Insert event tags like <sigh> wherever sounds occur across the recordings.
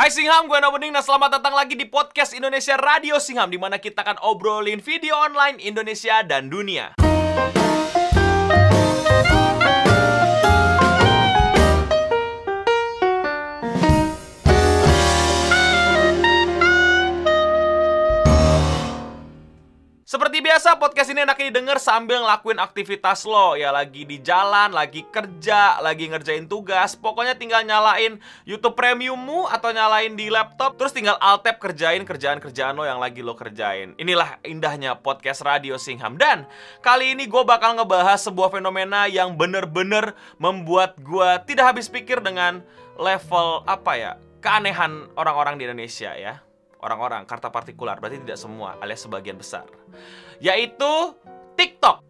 Hai Singham, gue Bening dan selamat datang lagi di podcast Indonesia Radio Singham di mana kita akan obrolin video online Indonesia dan dunia. Biasa, podcast ini enaknya didengar sambil ngelakuin aktivitas lo. Ya lagi di jalan, lagi kerja, lagi ngerjain tugas. Pokoknya tinggal nyalain YouTube Premiummu atau nyalain di laptop. Terus tinggal alt-tab kerjain kerjaan-kerjaan lo yang lagi lo kerjain. Inilah indahnya podcast Radio Singham. Dan kali ini gue bakal ngebahas sebuah fenomena yang bener-bener membuat gue tidak habis pikir dengan level apa ya Keanehan orang-orang di Indonesia ya orang-orang, karta partikular, berarti tidak semua, alias sebagian besar. Yaitu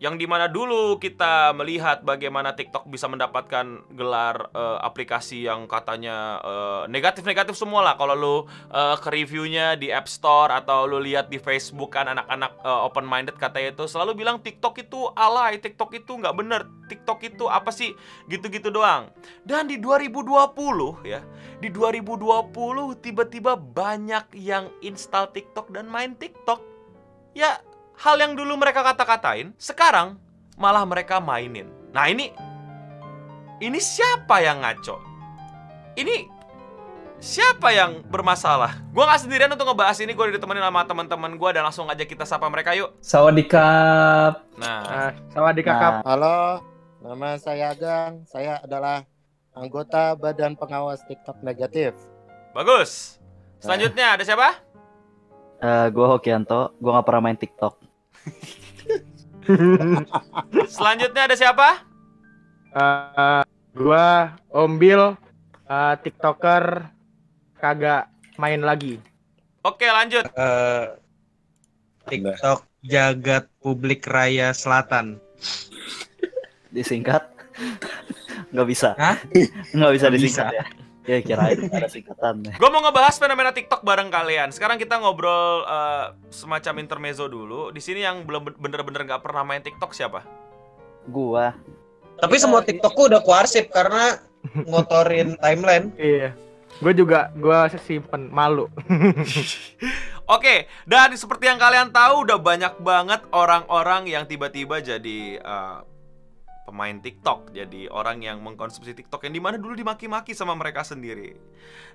yang di mana dulu kita melihat bagaimana TikTok bisa mendapatkan gelar uh, aplikasi yang katanya uh, negatif-negatif semua lah kalau lu uh, ke reviewnya di App Store atau lu lihat di Facebook kan anak-anak uh, open minded katanya itu selalu bilang TikTok itu alay, TikTok itu nggak bener, TikTok itu apa sih gitu-gitu doang. Dan di 2020 ya, di 2020 tiba-tiba banyak yang install TikTok dan main TikTok. Ya hal yang dulu mereka kata-katain, sekarang malah mereka mainin. Nah ini, ini siapa yang ngaco? Ini siapa yang bermasalah? Gue gak sendirian untuk ngebahas ini, gue ditemenin sama teman-teman gue dan langsung aja kita sapa mereka yuk. Sawadikap. Nah, nah sawadikap. Nah. Halo, nama saya Agang. Saya adalah anggota Badan Pengawas TikTok Negatif. Bagus. Selanjutnya ada siapa? Uh, eh, gue Hokianto, gue gak pernah main TikTok. Selanjutnya ada siapa? Uh, gua Om Bill, uh, TikToker kagak main lagi. Oke, lanjut. Uh, TikTok jagat publik raya selatan. Disingkat? Nggak bisa. Hah? Nggak bisa disingkat bisa. ya. Ya kirain <laughs> ada singkatan. Gue mau ngebahas fenomena TikTok bareng kalian. Sekarang kita ngobrol uh, semacam intermezzo dulu. Di sini yang belum bener-bener nggak pernah main TikTok siapa? Gua. Tapi semua TikTokku udah kuarsip karena ngotorin <laughs> timeline. Iya. Gue juga, gue simpen malu. <laughs> Oke, dan seperti yang kalian tahu udah banyak banget orang-orang yang tiba-tiba jadi uh, pemain TikTok, jadi orang yang mengkonsumsi TikTok yang di mana dulu dimaki-maki sama mereka sendiri.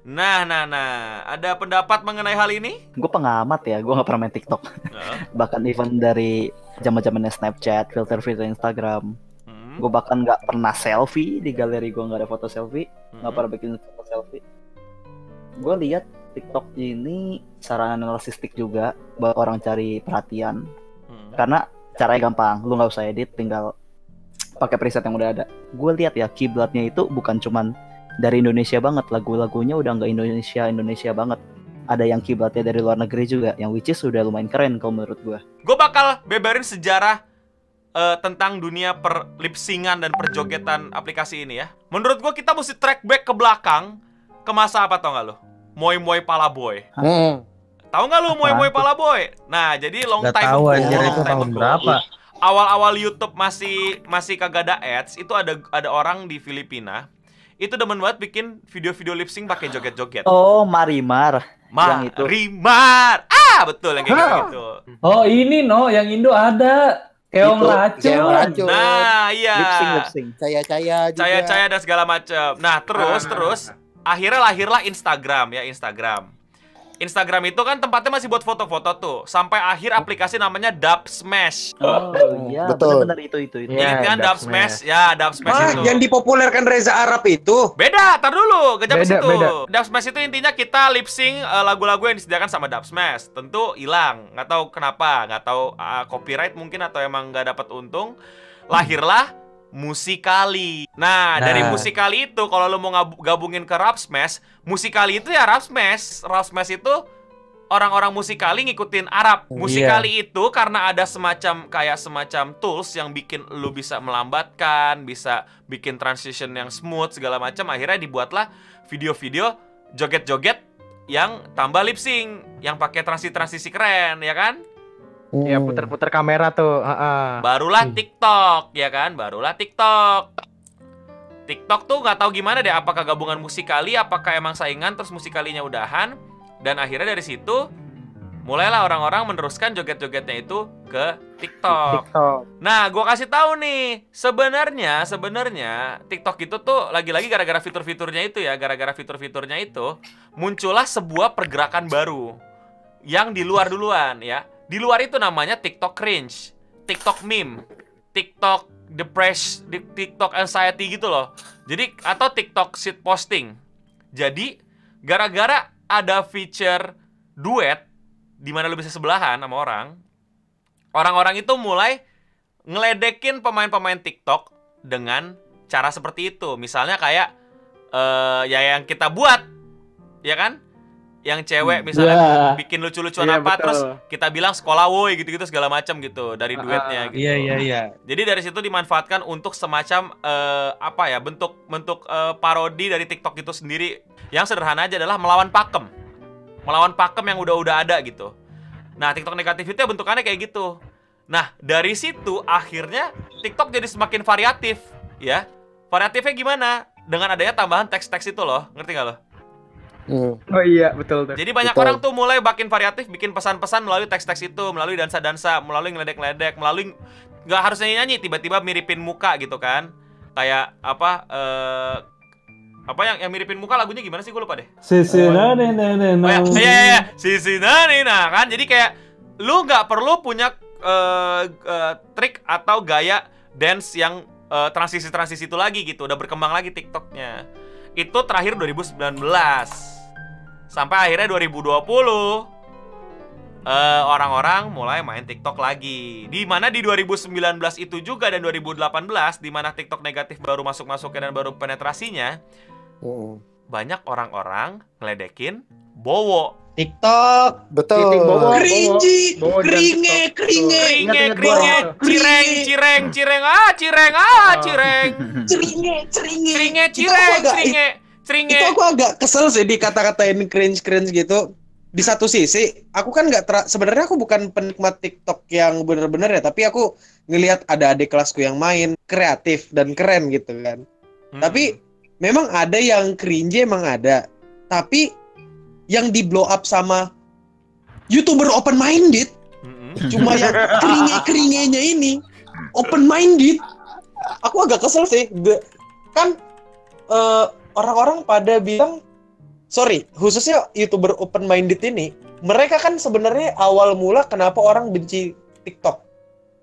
Nah, nah, nah, ada pendapat mengenai hal ini? Gue pengamat ya, gue nggak pernah main TikTok. Uh. <laughs> bahkan even dari zaman zamannya Snapchat, filter-filter Instagram, hmm. gue bahkan nggak pernah selfie di galeri gue nggak ada foto selfie, nggak hmm. pernah bikin foto selfie. Gue lihat TikTok ini sarana narsistik juga buat orang cari perhatian. Hmm. Karena caranya gampang, lu nggak usah edit, tinggal pakai preset yang udah ada. Gue lihat ya kiblatnya itu bukan cuman dari Indonesia banget, lagu-lagunya udah nggak Indonesia Indonesia banget. Ada yang kiblatnya dari luar negeri juga, yang which is udah lumayan keren kalau menurut gue. Gue bakal bebarin sejarah uh, tentang dunia per lipsingan dan perjogetan aplikasi ini ya. Menurut gue kita mesti track back ke belakang ke masa apa tau gak lo? Moy Moy Pala Boy. Hmm. Tahu nggak lu Moy Moy Pala Boy? Nah, jadi long gak time tahu ago, long itu tahun berapa? Awal-awal YouTube masih masih kagak ada ads, itu ada ada orang di Filipina itu demen banget bikin video-video lip sync pakai joget-joget. Oh, Marimar. Marimar. Ah, betul yang kayak gitu. Oh, ini no, yang Indo ada. Keong racun. Keong racun. Nah, iya. Lip sync, lip sync. Caya-caya juga. Caya-caya dan segala macam. Nah, terus ah. terus akhirnya lahirlah Instagram ya, Instagram. Instagram itu kan tempatnya masih buat foto-foto tuh. Sampai akhir aplikasi namanya Dub Smash. Oh iya, betul. Benar itu itu itu. Ya, kan Dub Smash? Ya, Dub Smash ah, itu. yang dipopulerkan Reza Arab itu. Beda, tar dulu, kejap beda, situ. Beda. Dub Smash itu intinya kita lip sync uh, lagu-lagu yang disediakan sama Dub Smash. Tentu hilang, nggak tahu kenapa, nggak tahu uh, copyright mungkin atau emang nggak dapat untung. Lahirlah musikali. Nah, nah, dari musikali itu kalau lo mau gabungin ke rap smash, musikali itu ya rap smash. Rap smash itu orang-orang musikali ngikutin Arab. Iya. Musikali yeah. itu karena ada semacam kayak semacam tools yang bikin lo bisa melambatkan, bisa bikin transition yang smooth segala macam. Akhirnya dibuatlah video-video joget-joget yang tambah lip sync, yang pakai transisi-transisi keren, ya kan? Iya hmm. puter-puter kamera tuh. Ha -ha. Barulah TikTok, ya kan? Barulah TikTok. TikTok tuh nggak tahu gimana deh apakah gabungan musikali apakah emang saingan terus musikalinya udahan dan akhirnya dari situ mulailah orang-orang meneruskan joget-jogetnya itu ke TikTok. TikTok. Nah, gua kasih tahu nih, sebenarnya sebenarnya TikTok itu tuh lagi-lagi gara-gara fitur-fiturnya itu ya, gara-gara fitur-fiturnya itu muncullah sebuah pergerakan baru yang di luar duluan ya. Di luar itu namanya TikTok cringe, TikTok meme, TikTok depressed, TikTok anxiety gitu loh. Jadi atau TikTok shit posting. Jadi gara-gara ada feature duet di mana lu bisa sebelahan sama orang, orang-orang itu mulai ngeledekin pemain-pemain TikTok dengan cara seperti itu. Misalnya kayak eh ya yang kita buat, ya kan? Yang cewek misalnya Ya. bikin lucu-lucuan Iya, apa, betul. terus kita bilang sekolah woi gitu-gitu segala macam gitu dari Ah, duetnya ah. gitu. Iya iya iya. Jadi dari situ dimanfaatkan untuk semacam eh, apa ya bentuk bentuk eh, parodi dari TikTok itu sendiri. Yang sederhana aja adalah melawan pakem, melawan pakem yang udah-udah ada gitu. Nah TikTok negatif itu ya bentukannya kayak gitu. Nah dari situ akhirnya TikTok jadi semakin variatif, ya. Variatifnya gimana? Dengan adanya tambahan teks-teks itu loh, ngerti nggak lo? Hmm. Oh iya, betul tuh. Jadi banyak Betul. orang tuh mulai makin variatif bikin pesan-pesan melalui teks-teks itu, melalui dansa-dansa, melalui ngeledek-ngeledek, melalui nggak harus nyanyi-nyanyi, tiba-tiba miripin muka gitu kan. Kayak apa eh apa yang yang miripin muka lagunya gimana sih gue lupa deh. Sisi nane nane Oh ya, iya iya iya, Sisi Nani nah kan. Jadi kayak lu nggak perlu punya eh, eh, trik atau gaya dance yang eh, transisi-transisi itu lagi gitu. Udah berkembang lagi TikToknya. Itu terakhir 2019. Sampai akhirnya 2020 eh, orang-orang mulai main TikTok lagi. Di mana di 2019 itu juga dan 2018 di mana TikTok negatif baru masuk-masuknya dan baru penetrasinya, Hmm. banyak orang-orang ngeledekin Bowo. TikTok. Betul. Titik Bowo Keringe, ingat keringe, gua. cireng, cireng, cireng, ah, cireng, ah, cireng, Ceringe, ceringe. Itu aku cireng, ciringe. Itu aku agak kesel sih dikata-katain cringe-cringe gitu. Di satu sisi, aku kan nggak ter... sebenarnya aku bukan penikmat TikTok yang bener-bener ya, tapi aku ngelihat ada adik kelasku yang main kreatif dan keren gitu kan. Hmm. Tapi memang ada yang cringe emang ada. Tapi yang di blow up sama YouTuber open minded, Mm-mm. cuma yang keringe-keringenya ini open minded. Aku agak kesel sih. Kan eh, orang-orang pada bilang sorry, khususnya YouTuber open minded ini, mereka kan sebenarnya awal mula kenapa orang benci TikTok.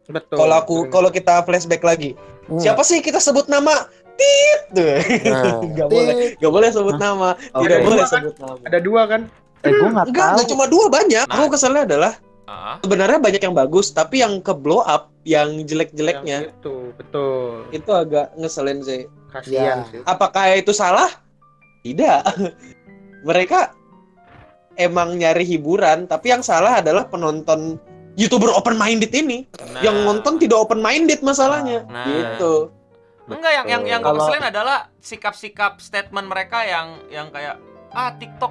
Betul. Kalau aku kalau kita flashback lagi, Hmm. siapa sih kita sebut nama? Tit tuh. <laughs> Nah, Nggak boleh, nggak boleh sebut nama. Tidak Oke. boleh sebut nama. ada dua kan? Eh, gue nggak Enggak, tahu. enggak cuma dua banyak. Nah. Aku keselnya adalah Ah, sebenarnya banyak yang bagus, tapi yang ke blow up, yang jelek-jeleknya Yang itu, betul. itu agak ngeselin sih. Kasihan Ya. sih. Apakah itu salah? Tidak. <laughs> Mereka emang nyari hiburan, tapi yang salah adalah penonton YouTuber open minded ini. nah. Yang nonton tidak open minded masalahnya. Nah. Gitu. Enggak yang yang yang Kalau- keselin adalah sikap-sikap statement mereka yang yang kayak ah TikTok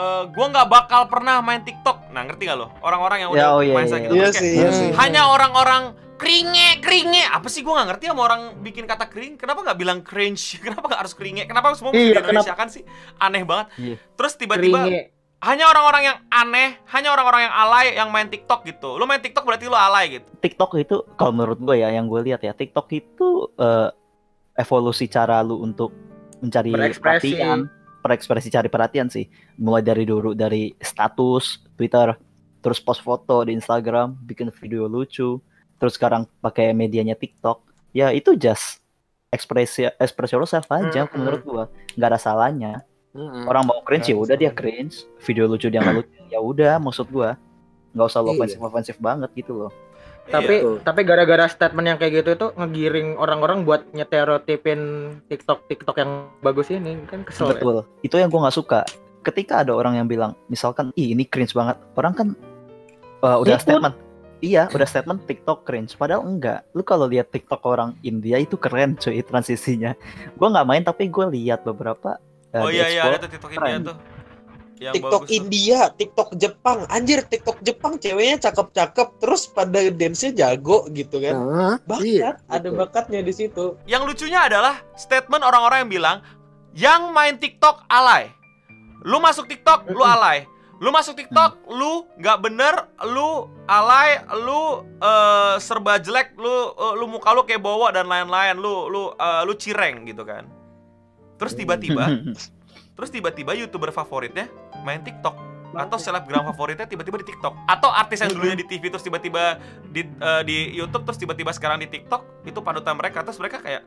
eh gua nggak bakal pernah main TikTok. Nah, ngerti gak lo? Orang-orang yang udah Ya, oh, iya, main iya, gitu Iya. terus sih, kayak, iya sih. hanya orang-orang keringe keringe. Apa sih gua nggak ngerti sama orang bikin kata kering? Kenapa nggak bilang cringe? <laughs> Kenapa nggak harus keringe? Kenapa semua mesti Iya, di Indonesia kan sih aneh banget. Iya. terus tiba-tiba Keringe. hanya orang-orang yang aneh hanya orang-orang yang alay yang main TikTok gitu. Lo main TikTok berarti lo alay gitu? TikTok itu kalau menurut gue ya yang gue lihat ya TikTok itu eh, evolusi cara lu untuk mencari perhatian, berekspresi cari perhatian sih. Mulai dari dulu dari status Twitter, terus post foto di Instagram, bikin video lucu, terus sekarang pakai medianya TikTok. Ya itu just ekspresi ekspresi yourself aja Mm-mm. menurut gua. nggak ada salahnya. Hmm. Orang mau cringe ya udah dia cringe, video lucu dia nggak lucu ya udah maksud gua. nggak usah lo Iya. ofensif ofensif banget gitu loh. Tapi Iya. tapi gara-gara statement yang kayak gitu itu ngegiring orang-orang buat nyeterotipin TikTok TikTok yang bagus ini kan kesel. ya. Betul. Itu yang gua nggak suka. Ketika ada orang yang bilang, misalkan, ih ini cringe banget. Orang kan uh, udah Ikut. statement. Iya, udah statement TikTok cringe. Padahal enggak. Lu kalau lihat TikTok orang India itu keren cuy transisinya. Gua nggak main tapi gue lihat beberapa uh, oh iya iya ada tuh TikTok keren. India tuh Yang TikTok bagus tuh. India, TikTok Jepang. Anjir, TikTok Jepang ceweknya cakep-cakep terus pada dance-nya jago gitu kan. Nah, Bakat, iya, ada betul. bakatnya di situ. Yang lucunya adalah statement orang-orang yang bilang yang main TikTok alay. Lu masuk TikTok, lu alay. Lu masuk TikTok, lu nggak bener, lu alay, lu eh, serba jelek, lu eh, lu muka lu kayak bawa dan lain-lain, lu lu eh, lu cireng gitu kan. Terus tiba-tiba, <laughs> terus tiba-tiba youtuber favoritnya main TikTok. Atau selebgram favoritnya tiba-tiba di TikTok. <laughs> Atau artis yang dulunya di TV terus tiba-tiba di eh, di YouTube terus tiba-tiba sekarang di TikTok itu panutan mereka. Terus mereka kayak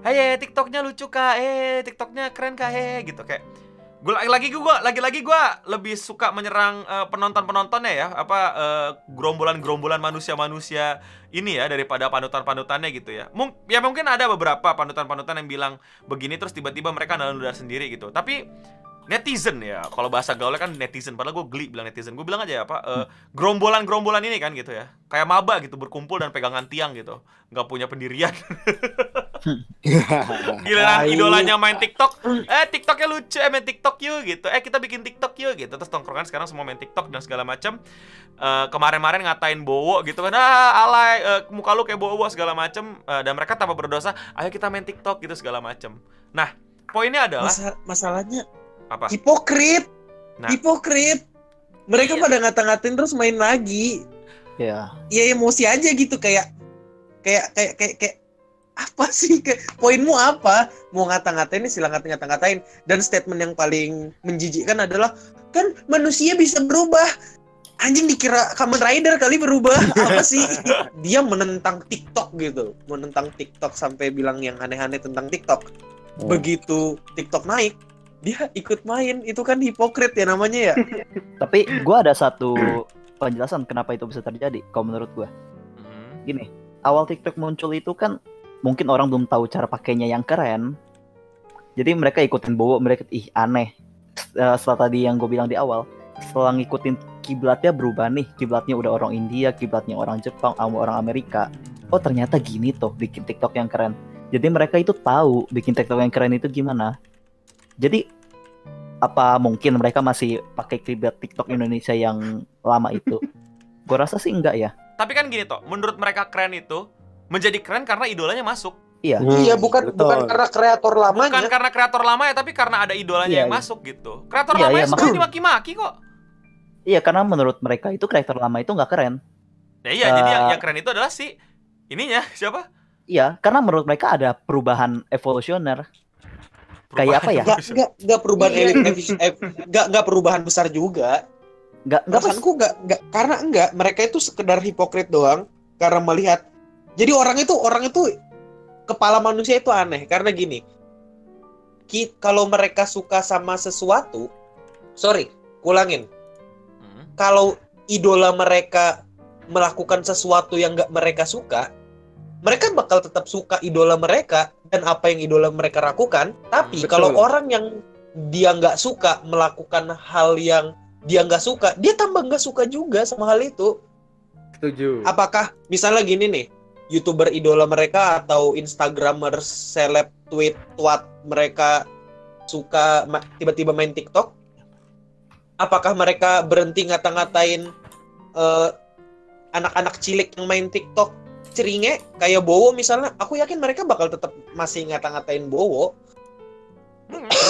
Hei, TikToknya lucu kak, eh TikToknya keren kak, eh gitu kayak. Gue lagi-lagi gue lagi-lagi gue lebih suka menyerang eh, penonton-penontonnya ya. Apa eh, gerombolan-gerombolan manusia-manusia ini ya daripada panutan-panutannya gitu ya. Mung ya mungkin ada beberapa panutan-panutan yang bilang begini terus tiba-tiba mereka nalur sendiri gitu. Tapi netizen ya kalau bahasa gaulnya kan netizen padahal gue geli bilang netizen gue bilang aja ya apa eh, gerombolan-gerombolan ini kan gitu ya kayak maba gitu berkumpul dan pegangan tiang gitu nggak punya pendirian <laughs> Tai. idolanya main TikTok, eh TikToknya lucu, eh main TikTok yuk gitu. Eh kita bikin TikTok yuk gitu. Terus tongkrongan sekarang semua main TikTok dan segala macam. Eh, kemarin-kemarin ngatain Bowo gitu kan, ah alay, eh, muka lu kayak Bowo segala macam. Eh, dan mereka tanpa berdosa, ayo kita main TikTok gitu segala macam. Nah, poinnya adalah Masa- masalahnya apa? hipokrit. Nah. Hipokrit. Mereka Iya. pada ngata-ngatain terus main lagi. ya Ya emosi aja gitu kayak kayak kayak kayak, kayak apa sih kayak poinmu apa mau ngata-ngatain sih silakan ngata-ngatain dan statement yang paling menjijikkan adalah kan manusia bisa berubah anjing dikira Kamen Rider kali berubah apa sih <laughs> dia menentang TikTok gitu menentang TikTok sampai bilang yang aneh-aneh tentang TikTok begitu TikTok naik dia ikut main itu kan hipokrit ya namanya ya. <laughs> Tapi gua ada satu penjelasan kenapa itu bisa terjadi kalau menurut gua. Hmm. gini awal TikTok muncul itu kan mungkin orang belum tahu cara pakainya yang keren. Jadi mereka ikutin bawa mereka ih aneh. Eh, setelah tadi yang gue bilang di awal setelah ngikutin kiblatnya berubah nih. Kiblatnya udah orang India kiblatnya orang Jepang sama orang Amerika. Oh ternyata gini tuh bikin TikTok yang keren. Jadi mereka itu tahu bikin TikTok yang keren itu gimana jadi apa mungkin mereka masih pakai kiblat TikTok Indonesia yang lama itu <laughs> gue rasa sih enggak ya Tapi kan gini toh, menurut mereka keren itu menjadi keren karena idolanya masuk. iya iya bukan betul. bukan karena kreator lamanya Bukan karena kreator lama ya, tapi karena ada idolanya Iya, yang iya. masuk gitu. Kreator Iya, lama iya, ya sebenarnya dimaki-maki kok. Iya karena menurut mereka itu karakter lama itu nggak keren. Ya iya, jadi yang, Eh, yang keren itu adalah si ininya <laughs> siapa? Iya karena menurut mereka ada perubahan evolusioner. Kayak apa ya? Gak, gak, gak perubahan elit, eh, gak, gak perubahan besar juga. Nggak pas. Perasaanku gak, gak, karena enggak, mereka itu sekedar hipokrit doang karena melihat. Jadi orang itu, orang itu kepala manusia itu aneh karena gini. Ki, kalau mereka suka sama sesuatu, sorry, kulangin. Hmm. Kalau idola mereka melakukan sesuatu yang gak mereka suka, mereka bakal tetap suka idola mereka dan apa yang idola mereka lakukan. Tapi Betul. kalau orang yang dia nggak suka melakukan hal yang dia nggak suka, dia tambah nggak suka juga sama hal itu. Setuju. Apakah misalnya gini nih, youtuber idola mereka atau instagramer, seleb, tweet, twat mereka suka ma- tiba-tiba main TikTok? Apakah mereka berhenti ngata-ngatain eh, anak-anak cilik yang main TikTok ceringe kayak Bowo misalnya? Aku yakin mereka bakal tetap masih ngata-ngatain Bowo.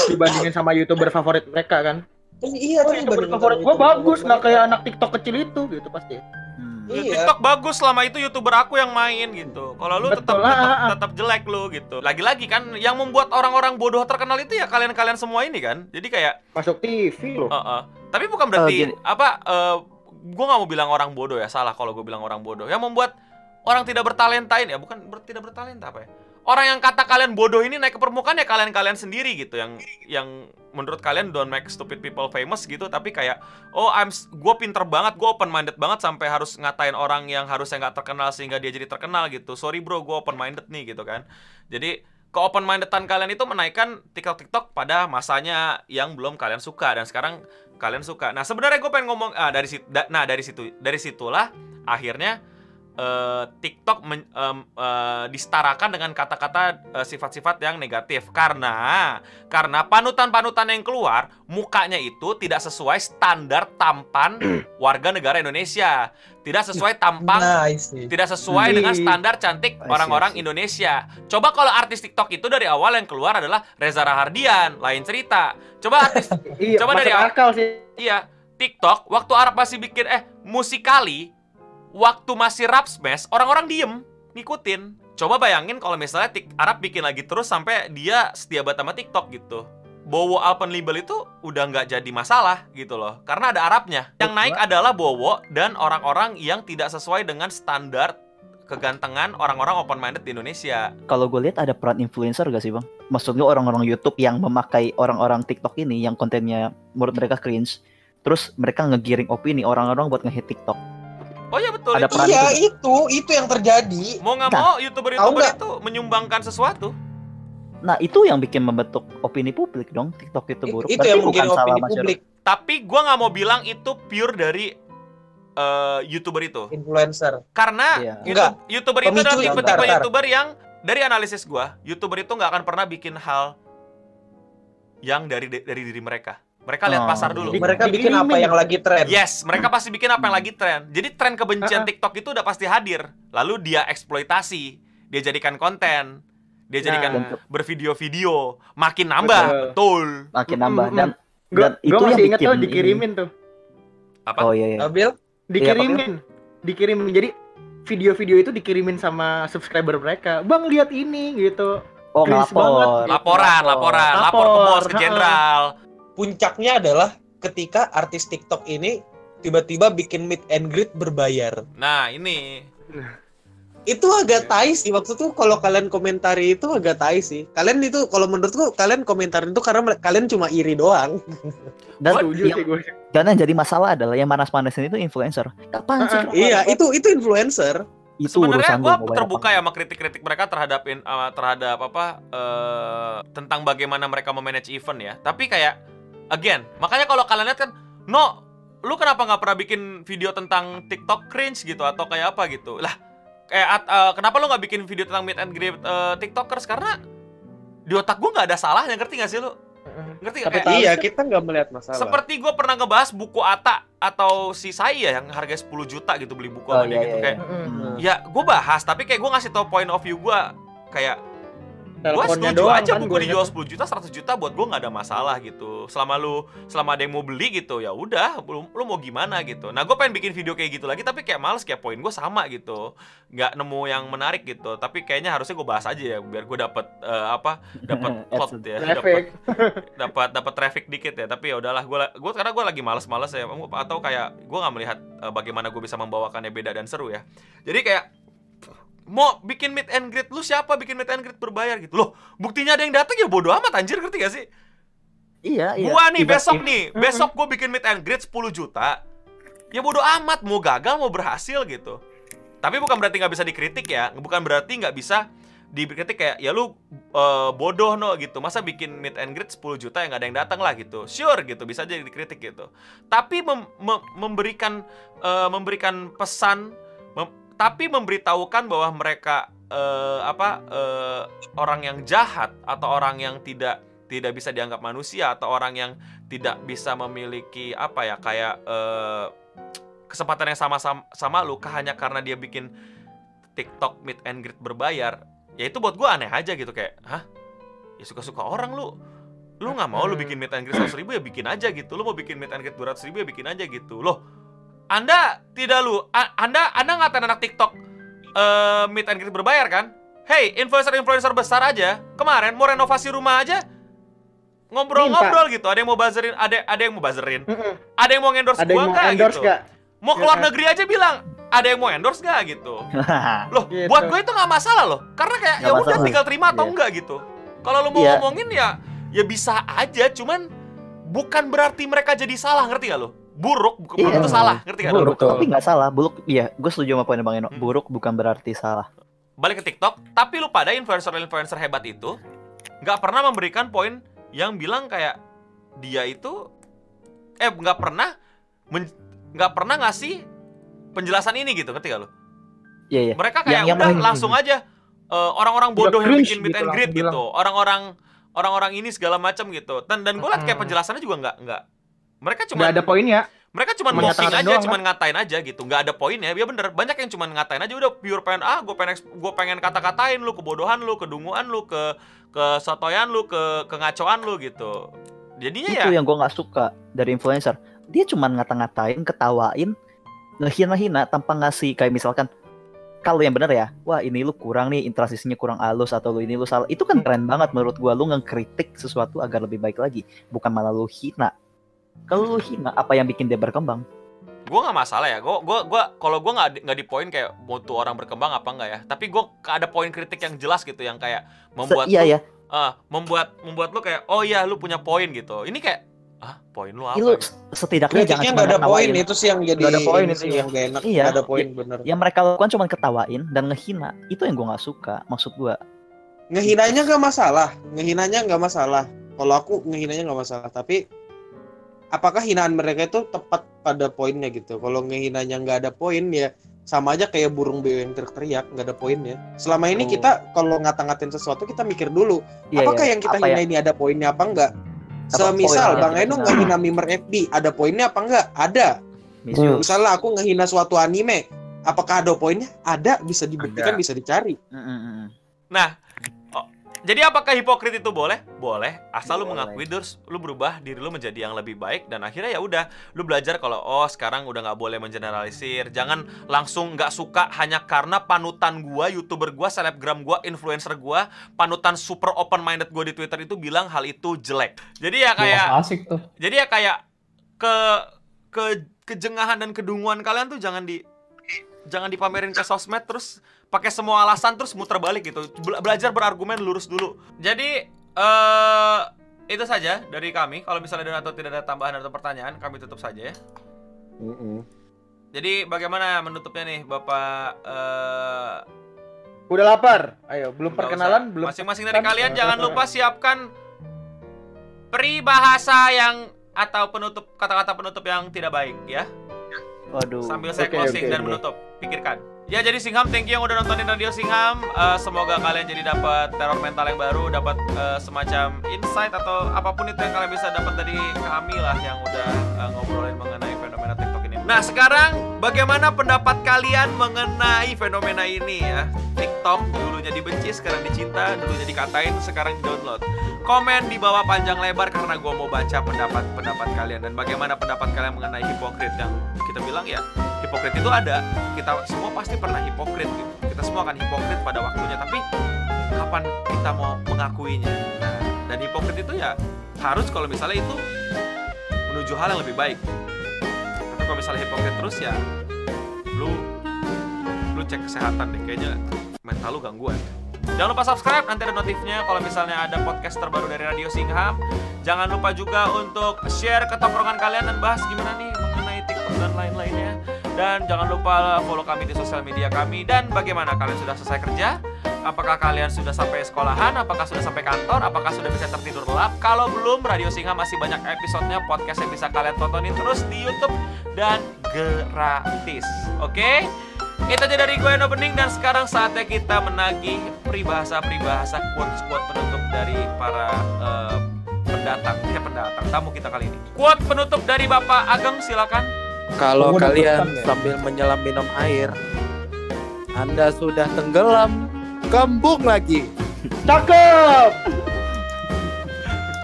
Dibandingin sama youtuber favorit mereka kan. Oh, iya, Oh, youtuber favorit YouTuber bagus, nggak kayak anak TikTok kecil itu gitu pasti. Hmm. Ya, Iya. TikTok bagus selama itu youtuber aku yang main gitu. Kalau lu tetap ah, tetap, ah. tetap jelek lu gitu. Lagi-lagi kan yang membuat orang-orang bodoh terkenal itu ya kalian-kalian semua ini kan. Jadi kayak Masuk TV loh. Heeh. Tapi bukan berarti gini. apa eh gue nggak mau bilang orang bodoh ya salah kalau gue bilang orang bodoh yang membuat orang tidak bertalenta ini ya bukan ber- tidak bertalenta apa ya? Orang yang kata kalian bodoh ini naik ke permukaan ya kalian kalian sendiri gitu. Yang yang menurut kalian don't make stupid people famous gitu tapi kayak oh I'm gue pinter banget gue open minded banget sampai harus ngatain orang yang harusnya nggak terkenal sehingga dia jadi terkenal gitu. Sorry bro gue open minded nih gitu kan. Jadi ke open mindedan kalian itu menaikkan TikTok TikTok pada masanya yang belum kalian suka. Dan sekarang kalian suka. Nah sebenarnya gue pengen ngomong ah, dari situ, nah dari situ dari situlah akhirnya eh, TikTok men- em, eh, disetarakan dengan kata-kata eh, sifat-sifat yang negatif karena karena panutan-panutan yang keluar mukanya itu tidak sesuai standar tampan <clears throat> warga negara Indonesia tidak sesuai tampang Nice nih. tidak sesuai dengan standar cantik orang-orang. Indonesia. Coba kalau artis TikTok itu dari awal yang keluar adalah Reza Rahardian, lain cerita. Coba artis <laughs> Iya, Coba dari awal. akal sih. iya, TikTok waktu Arab masih bikin eh musikali, waktu masih rap smash, orang-orang diem ngikutin. Coba bayangin kalau misalnya Tik Arab bikin lagi terus sampai dia setia banget sama TikTok gitu. Bowo Alpenlibel itu udah nggak jadi masalah gitu loh karena ada Arabnya. Yang naik adalah Bowo dan orang-orang yang tidak sesuai dengan standar kegantengan orang-orang open minded di Indonesia. Kalau gue lihat ada peran influencer gak sih bang? Maksud gue orang-orang YouTube yang memakai orang-orang TikTok ini yang kontennya menurut mereka cringe, terus mereka ngegiring opini orang-orang buat ngehit TikTok. Oh iya betul Ada itu. peran Iya itu. itu itu yang terjadi. Mau nggak Nah, mau youtuber-youtuber nggak? itu menyumbangkan sesuatu. Nah itu yang bikin membentuk opini publik dong TikTok itu buruk. itu Berarti yang mungkin bukan salah opini masyarakat. publik Tapi gua nggak mau bilang itu pure dari eh, youtuber itu. influencer. Karena Iya. YouTube, youtuber itu Pemicu adalah yang tipe-tipe youtuber yang dari analisis gua, youtuber itu nggak akan pernah bikin hal yang dari dari diri mereka. Mereka lihat Oh, pasar dulu. Mereka bikin apa yang lagi tren. Yes, mereka pasti bikin apa yang lagi tren. Jadi tren kebencian. TikTok itu udah pasti hadir. Lalu dia eksploitasi, dia jadikan konten, dia jadikan Nah. bervideo-video, makin nambah, Betul. betul. Makin nambah Mm, dan Dan itu yang masih inget tuh ini. dikirimin tuh. Apa? oh iya iya. Abil, Dikirimin. Dikirimin. Jadi video-video itu dikirimin sama subscriber mereka. Bang lihat ini gitu. Oh ngelapor. banget. Laporan, laporan, lapor ke bos, ke Lapor, jenderal. Puncaknya adalah ketika artis TikTok ini tiba-tiba bikin meet and greet berbayar. Nah, ini Itu agak tai sih waktu tuh kalau kalian komentari itu agak tai sih. Kalian itu kalau menurutku kalian komentarin itu karena kalian cuma iri doang. <laughs> Dan yang, sih gue. dan yang jadi masalah adalah yang manas-manasin itu influencer. Kapan sih? Ah, kenapa? Iya, itu itu influencer. itu sebenarnya gue terbuka ya sama kritik-kritik mereka terhadap uh, terhadap apa eh, tentang bagaimana mereka memanage event ya. Tapi kayak again, makanya kalau kalian lihat kan, no, lu kenapa nggak pernah bikin video tentang TikTok cringe gitu atau kayak apa gitu? Lah, kayak at- eh, kenapa lu nggak bikin video tentang meet and greet eh, TikTokers? Karena di otak gue nggak ada salahnya, ngerti gak sih lu? Ngerti gak? Tapi Kayak- Iya, kita nggak melihat masalah. seperti gue pernah ngebahas buku Ata atau si saya yang harga 10 juta gitu beli buku Oh, sama dia iya, gitu iya, kayak Hmm. Ya, gue bahas, tapi kayak gue ngasih tau point of view gue kayak Teleponnya setuju doang aja kan buku gua dijual ingat. 10 juta, 100 juta buat gue nggak ada masalah gitu. Selama lu, selama ada yang mau beli gitu, ya udah, lu, lu mau gimana gitu. Nah, gue pengen bikin video kayak gitu lagi, tapi kayak males kayak poin gue sama gitu, nggak nemu yang menarik gitu. Tapi kayaknya harusnya gue bahas aja ya, biar gue dapet eh, apa, dapet <laughs> plot ya, dapet Traffic. dapat dapat traffic dikit ya tapi ya udahlah gue gue karena gue lagi males-males ya atau kayak gue nggak melihat eh, bagaimana gue bisa membawakannya beda dan seru ya jadi kayak mau bikin meet and greet lu siapa bikin meet and greet berbayar gitu? Loh buktinya ada yang datang ya bodo amat anjir ngerti gak sih? Iya, iya. gua nih Tiba- besok nih besok gue bikin meet and greet 10 juta. Ya bodo amat mau gagal mau berhasil gitu. Tapi bukan berarti nggak bisa dikritik ya. Bukan berarti nggak bisa dikritik kayak ya lu eh, bodoh no gitu. Masa bikin meet and greet 10 juta yang nggak ada yang datang lah gitu. Sure gitu bisa jadi dikritik gitu. Tapi mem- mem- memberikan eh, memberikan pesan mem- tapi memberitahukan bahwa mereka eh, apa eh, orang yang jahat atau orang yang tidak tidak bisa dianggap manusia atau orang yang tidak bisa memiliki apa ya kayak eh, kesempatan yang sama sama, sama lu hanya karena dia bikin TikTok meet and greet berbayar ya itu buat gue aneh aja gitu kayak hah? Ya suka suka orang lu. Lu nggak mau lu bikin meet and greet 100 ribu ya bikin aja gitu. Lu mau bikin meet and greet 200 ribu ya bikin aja gitu. Loh anda tidak lu anda anda ngatain anak TikTok eh meet and greet berbayar kan? Hey influencer influencer besar aja kemarin mau renovasi rumah aja ngobrol-ngobrol gitu. Ada yang mau buzzerin ada ada yang mau buzzerin. Mm-mm. ada yang mau endorse Ada yang gua mau nggak endorse gitu gak? mau keluar Ya. negeri aja bilang ada yang mau endorse gak gitu. <laughs> Loh Gitu. buat gue itu nggak masalah loh. Karena kayak ya udah tinggal terima atau Iya. enggak gitu. Kalau lu mau Iya. ngomongin ya ya bisa aja. Cuman bukan berarti mereka jadi salah ngerti gak lo buruk bukan Iya. belum tentu salah ngerti gak lo Buruk. Tapi nggak salah. Buruk, iya. Gue setuju sama poinnya Bang Eno. Hmm. Buruk bukan berarti salah. balik ke TikTok tapi lu pada influencer-influencer hebat itu nggak pernah memberikan poin yang bilang kayak dia itu eh nggak pernah men- nggak pernah ngasih penjelasan ini gitu ngerti gak lo Iya, iya. Mereka kayak Yang- yang udah paling- langsung aja eh, orang-orang Udah bodoh yang bikin meet gitu, and greet gitu. Orang-orang orang-orang ini segala macam gitu. Dan dan gue liat kayak Mm. penjelasannya juga nggak nggak mereka cuma Nggak ada poinnya. mereka cuma mocking aja, cuma ngatain aja gitu. nggak ada poinnya. Ya bener, banyak yang cuma ngatain aja udah pure pengen ah gue pengen gue pengen kata-katain lu, kebodohan lu, kedunguan lu, ke ke sotoyan lu, ke kengacoan lu gitu. Jadinya ya Itu yang gue nggak suka dari influencer. Dia cuma ngata-ngatain, ketawain, ngehina-hina tanpa ngasih kayak misalkan kalau yang bener ya, wah ini lu kurang nih intrasisinya kurang halus atau lu ini lu salah. Itu kan keren banget menurut gua lu ngekritik sesuatu agar lebih baik lagi, bukan malah lu hina. Kalau lu hina, apa yang bikin dia berkembang? gue nggak masalah ya gue gua gua kalau gue nggak di- nggak di poin kayak butuh orang berkembang apa enggak ya tapi gue ada poin kritik yang jelas gitu yang kayak membuat Se- iya lu, ya, ah, membuat membuat lu kayak oh iya lu punya poin gitu ini kayak ah poin lu apa lu setidaknya jangan Kritiknya cuma nggak ada poin itu sih yang jadi Nggak ada poin itu sih ya. yang gak enak. Iya. Ada poin bener. Yang mereka lakukan cuma ketawain dan ngehina. Itu yang gua nggak suka. Maksud gua, Ngehinanya nggak masalah, ngehinanya nggak masalah. Kalau aku ngehinanya nggak masalah, tapi apakah hinaan mereka itu tepat pada poinnya gitu? Kalau ngehinanya nggak ada poin ya sama aja kayak burung beo yang teriak-teriak nggak ada poinnya. Selama ini Oh. kita kalau ngata-ngatain sesuatu kita mikir dulu, iya, apakah iya. yang kita Apa hina ya? ini ada poinnya apa enggak? Apa Semisal Bang Eno nggak hina mimer FB, ada poinnya apa enggak? Ada. Misuse. Misalnya aku ngehina suatu anime, apakah ada poinnya? Ada, bisa dibuktikan, Ada. bisa dicari. Nah jadi apakah hipokrit itu boleh? Boleh. Asal lu mengakui terus lu berubah diri lu menjadi yang lebih baik dan akhirnya ya udah lu belajar kalau oh sekarang udah nggak boleh mengeneralisir. Jangan langsung nggak suka hanya karena panutan gua youtuber gua selebgram gua influencer gua panutan super open minded gua di twitter itu bilang hal itu jelek. Jadi ya kayak Wah, asik tuh. Jadi ya kayak ke ke kejengahan dan kedunguan kalian tuh jangan di jangan dipamerin ke sosmed terus pakai semua alasan terus muter balik gitu. Bela- belajar berargumen lurus dulu. Jadi eh itu saja dari kami. Kalau misalnya ada atau tidak ada tambahan atau pertanyaan, kami tutup saja ya. Jadi bagaimana menutupnya nih, Bapak eh Udah lapar. Ayo, belum nggak perkenalan, usah. belum. Masing-masing dari kalian jangan lupa siapkan peribahasa yang atau penutup kata-kata penutup yang tidak baik ya. Waduh. Sambil saya Oke, closing oke, dan oke. menutup. Pikirkan. Ya jadi Singham, thank you yang udah nontonin Radio Singham. Eh, semoga kalian jadi dapat teror mental yang baru, dapat eh, semacam insight atau apa pun itu yang kalian bisa dapat dari kami lah yang udah eh, ngobrolin mengenai. Nah sekarang bagaimana pendapat kalian mengenai fenomena ini ya? TikTok dulunya dibenci, sekarang dicinta, dulunya dikatain, sekarang di download. Komen di bawah panjang lebar karena gue mau baca pendapat-pendapat kalian. Dan bagaimana pendapat kalian mengenai hipokrit yang kita bilang ya hipokrit itu ada. Kita semua pasti pernah hipokrit gitu. Kita semua akan hipokrit pada waktunya. Tapi kapan kita mau mengakuinya? Nah dan hipokrit itu ya harus kalau misalnya itu menuju hal yang lebih baik kalau misalnya hipokrit terus ya lu lu cek kesehatan deh kayaknya mental lu gangguan Jangan lupa subscribe, nanti ada notifnya kalau misalnya ada podcast terbaru dari Radio Singham. Jangan lupa juga untuk share ke tongkrongan kalian dan bahas gimana nih mengenai TikTok dan lain-lainnya. Dan jangan lupa follow kami di sosial media kami. Dan bagaimana kalian sudah selesai kerja? Apakah kalian sudah sampai sekolahan? Apakah sudah sampai kantor? Apakah sudah bisa tertidur lelap? Kalau belum, Radio Singham masih banyak episodenya podcast yang bisa kalian tontonin terus di YouTube dan gratis. Oke? Itu aja dari gue Eno Bening dan sekarang saatnya kita menagih peribahasa-peribahasa quotes-quote penutup dari para eh, pendatang, ya pendatang tamu kita kali ini. Quote penutup dari Bapak Ageng silakan. Kalau kalian ya? sambil menyelam minum air, Anda sudah tenggelam, kembung lagi. <laughs> Cakep.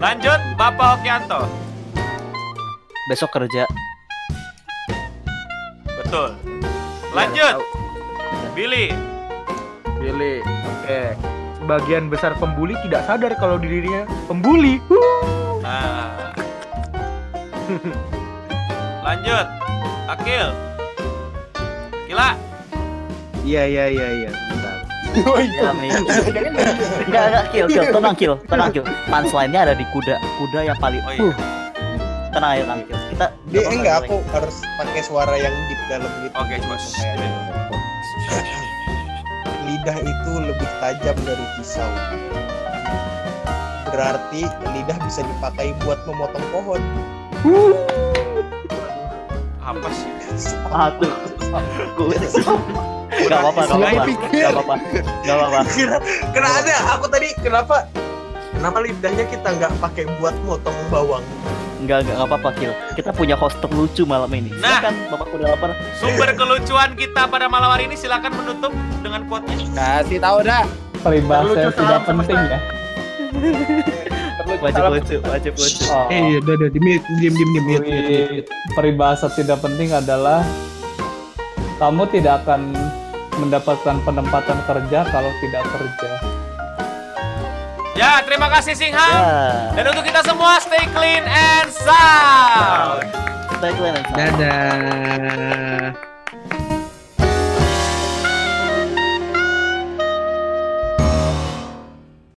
Lanjut Bapak Okianto. Besok kerja. Betul. Lanjut Billy. Pilih. Oke. Sebagian besar pembuli tidak sadar kalau dirinya pembuli. Nah. <laughs> Lanjut Akil. Kila. Iya iya iya iya. Bentar. <laughs> Ya. Enggak, enggak, kill, kill, tenang, kill, tenang, kill. Punchline-nya ada di kuda, kuda yang paling. Oh iya. Tenang aja, tenang, kill. Dia kita enggak aku harus pakai suara yang deep dalam gitu. Oke, coba. Kayak, lidah itu lebih tajam dari pisau. Berarti lidah bisa dipakai buat memotong pohon. Apa sih? Ah, tuh. Gue Gak apa-apa, gak apa-apa, gak apa-apa, gak apa-apa. Kira, kena ada. Aku tadi kenapa kenapa lidahnya kita nggak pakai buat motong bawang? Enggak, enggak apa-apa, Kil. Kita punya host terlucu malam ini. Nah. Silakan, Bapak udah lapar. Sumber kelucuan kita pada malam hari ini silakan menutup dengan quote-nya. Kasih tahu dah. Peribahasa tidak penting ya. Wajib lucu, wajib lucu. Oh, Eh, iya, udah, udah, di mute, diem, diem, diem, peribahasa tidak penting adalah kamu tidak akan mendapatkan penempatan kerja kalau tidak kerja. Ya, terima kasih Singham. Ya, Dan untuk kita semua stay clean and sound. kita iklan. Dadah.